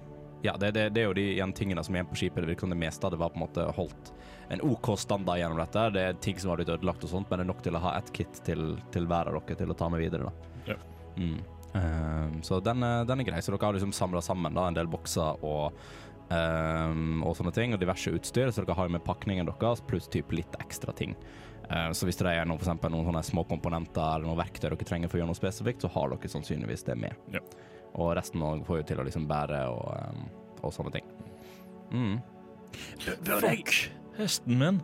Ja, det, det, det er jo de igjen tingene som er igjen på skipet. Det virker som det meste av det var på en måte holdt en OK standard gjennom dette. Det er ting som har blitt ødelagt og sånt, men det er nok til å ha ett kit til, til hver av dere til å ta med videre, da. Ja. Mm. Um, så den, den er grei. Så dere har liksom samla sammen da, en del bokser og um, og sånne ting, og diverse utstyr, så dere har med pakningen deres, pluss typ litt ekstra ting. Uh, Så hvis det er noe, for eksempel, noen sånne små komponenter eller noe verktøy dere trenger for å gjøre noe spesifikt, så har dere sannsynligvis det med. Ja. Og resten får jo til å liksom bære og, um, og sånne ting. Mm. Fuck! Hesten min.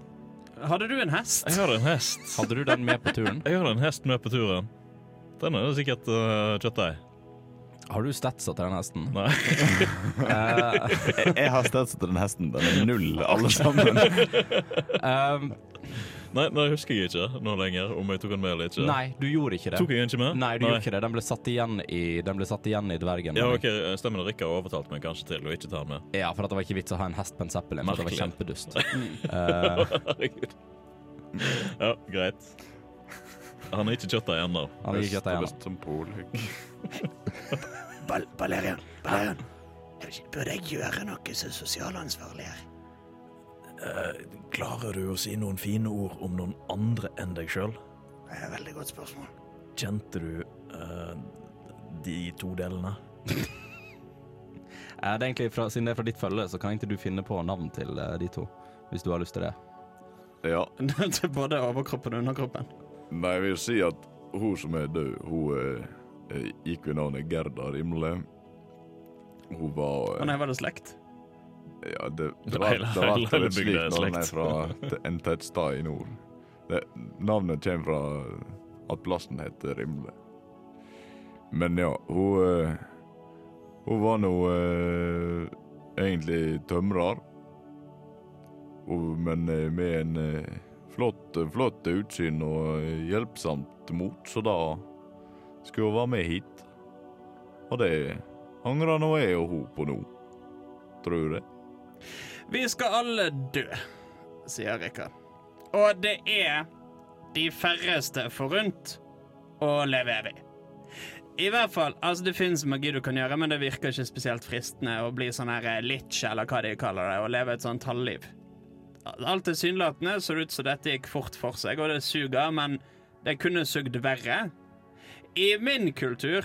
Hadde du en hest? Jeg har en hest. Hadde du den med på turen? Jeg har en hest med på turen. Den er sikkert uh, kjøttdeig. Har du statsa til den hesten? Nei. Eh, Jeg, jeg har statsa til den hesten. Den er null, alle sammen. um, Nei, det husker jeg ikke nå lenger, om jeg tok den med eller ikke. nei, du gjorde ikke det. Tok jeg den ikke med? Nei, du gjorde ikke det. Den ble satt igjen i, den ble satt igjen i dvergen. Ja, ok, Stemmer det. Rikard overtalte meg kanskje til å ikke ta den med. Ja, for at det var ikke vits å ha en hest på en Zeppelin, for det var kjempedust. uh, Ja, greit. Han er ikke kjøttdeig ennå. han er ikke igjen. Best som polhugg. Bal Balerion, Balerion. Burde jeg gjøre noe som sosialansvarlig her? Eh, klarer du å si noen fine ord om noen andre enn deg sjøl? Det er et veldig godt spørsmål. Kjente du eh, de to delene? Eh, det er egentlig fra, Siden det er fra ditt følge, så kan ikke du finne på navn til eh, de to. Hvis du har lyst til det. Ja. Til både overkroppen og underkroppen. Nei, jeg vil si at hun som er død, hun eh, eh, gikk ved navnet Gerda Rimle. Hun var eh, nei, var det slekt? Ja, det, det var, det var hele alltid litt bygda slik er en er slekt. fra en tettstad i nord. Det, navnet kommer fra at plassen heter Rimle. Men ja, hun eh, Hun var nå eh, egentlig tømrer. hun, men eh, med en flott, flott utsyn og hjelpsomt mot, så da skulle hun være med hit. Og det angrer nå jeg og hun på nå. Tror det? Vi skal alle dø, sier Rikard. Og det er de færreste forunt å leve evig. I hvert fall, altså Det fins magi du kan gjøre, men det virker ikke spesielt fristende å bli sånn her litch, eller hva de kaller det, og leve et sånn talliv. Alt tilsynelatende så det ut som dette gikk fort for seg, og det suger, men det kunne sugd verre. I min kultur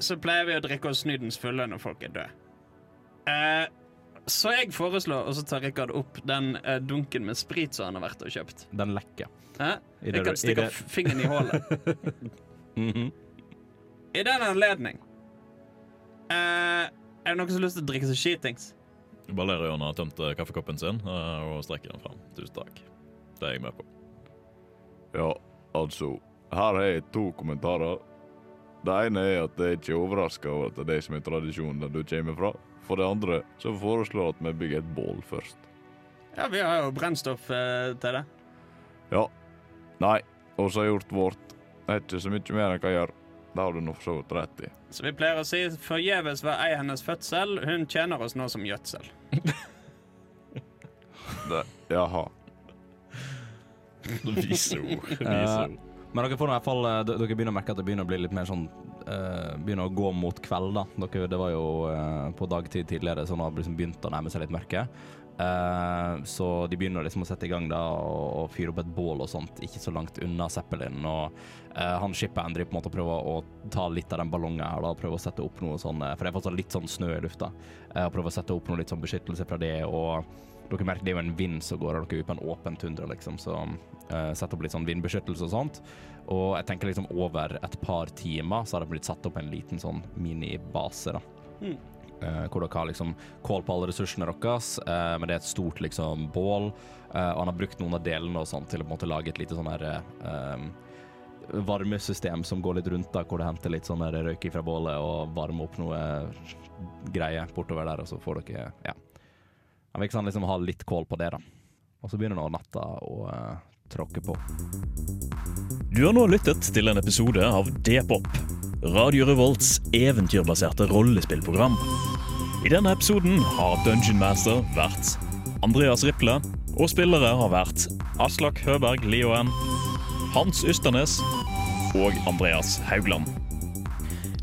så pleier vi å drikke oss snydens fulle når folk er døde. Eh, så jeg foreslår, og så tar Rikard opp den eh, dunken med sprit som han har vært og kjøpt. Den lekker. Det Rikard stikker det- fingeren i hullet. Mhm. I den anledning eh, Er det noen som har lyst til å drikke seg skitings? Balerion har tømt eh, kaffekoppen sin eh, og strekker den fram. Tusen takk. Det er jeg med på. Ja, altså Her har jeg to kommentarer. Det ene er at jeg ikke er overraska over at det er det som er tradisjonen der du kommer fra. For det andre så foreslår jeg at vi bygger et bål først. Ja, vi har jo brennstoff eh, til det. Ja. Nei, oss har gjort vårt. Det er ikke så mye mer en kan gjøre. Det har du nå for så vidt rett i. Så vi pleier å si forgjeves var ei hennes fødsel, hun tjener oss nå som gjødsel. Det, jaha. Vise ord. Vise Eh, ord. Men dere får i hvert fall eh, Dere begynner å merke at det begynner å bli litt mer sånn uh, Begynner å gå mot kveld, da. Dere, det var jo uh, på dagtid tidligere, så nå har det liksom begynt å nærme seg litt mørke. Eh, så de begynner liksom å sette i gang da og, og fyre opp et bål og sånt, ikke så langt unna Zeppelin. Og uh, han skipperen driver på en måte og prøver å ta litt av den ballongen her, da, og prøver å sette opp noe sånn eh, For det er fortsatt litt sånn snø i lufta. Uh, og prøver å sette opp noe litt sånn beskyttelse fra det. og dere merker det er jo en vind som går, og dere er ute på en åpen tundra, liksom, så uh, sett opp litt sånn vindbeskyttelse og sånt. Og jeg tenker liksom over et par timer så har det blitt satt opp en liten sånn minibase, da. Mm. Eh, hvor dere har liksom kål på alle ressursene deres, eh, men det er et stort liksom bål, eh, og han har brukt noen av delene og sånt til å på en måte lage et lite sånn her varmesystem som går litt rundt, da, hvor det henter litt sånn her røyk fra bålet og varmer opp noe greier bortover der, og så får dere ja. Han virker som han liksom har litt kål på det, da. Og så begynner nå natta å tråkke på. Du har nå lyttet til en episode av D-pop, Radio Revolts eventyrbaserte rollespillprogram. I denne episoden har Dungeon Master vært Andreas Riple, og spillere har vært Aslak Høberg Lioen, Hans Ysternes og Andreas Haugland.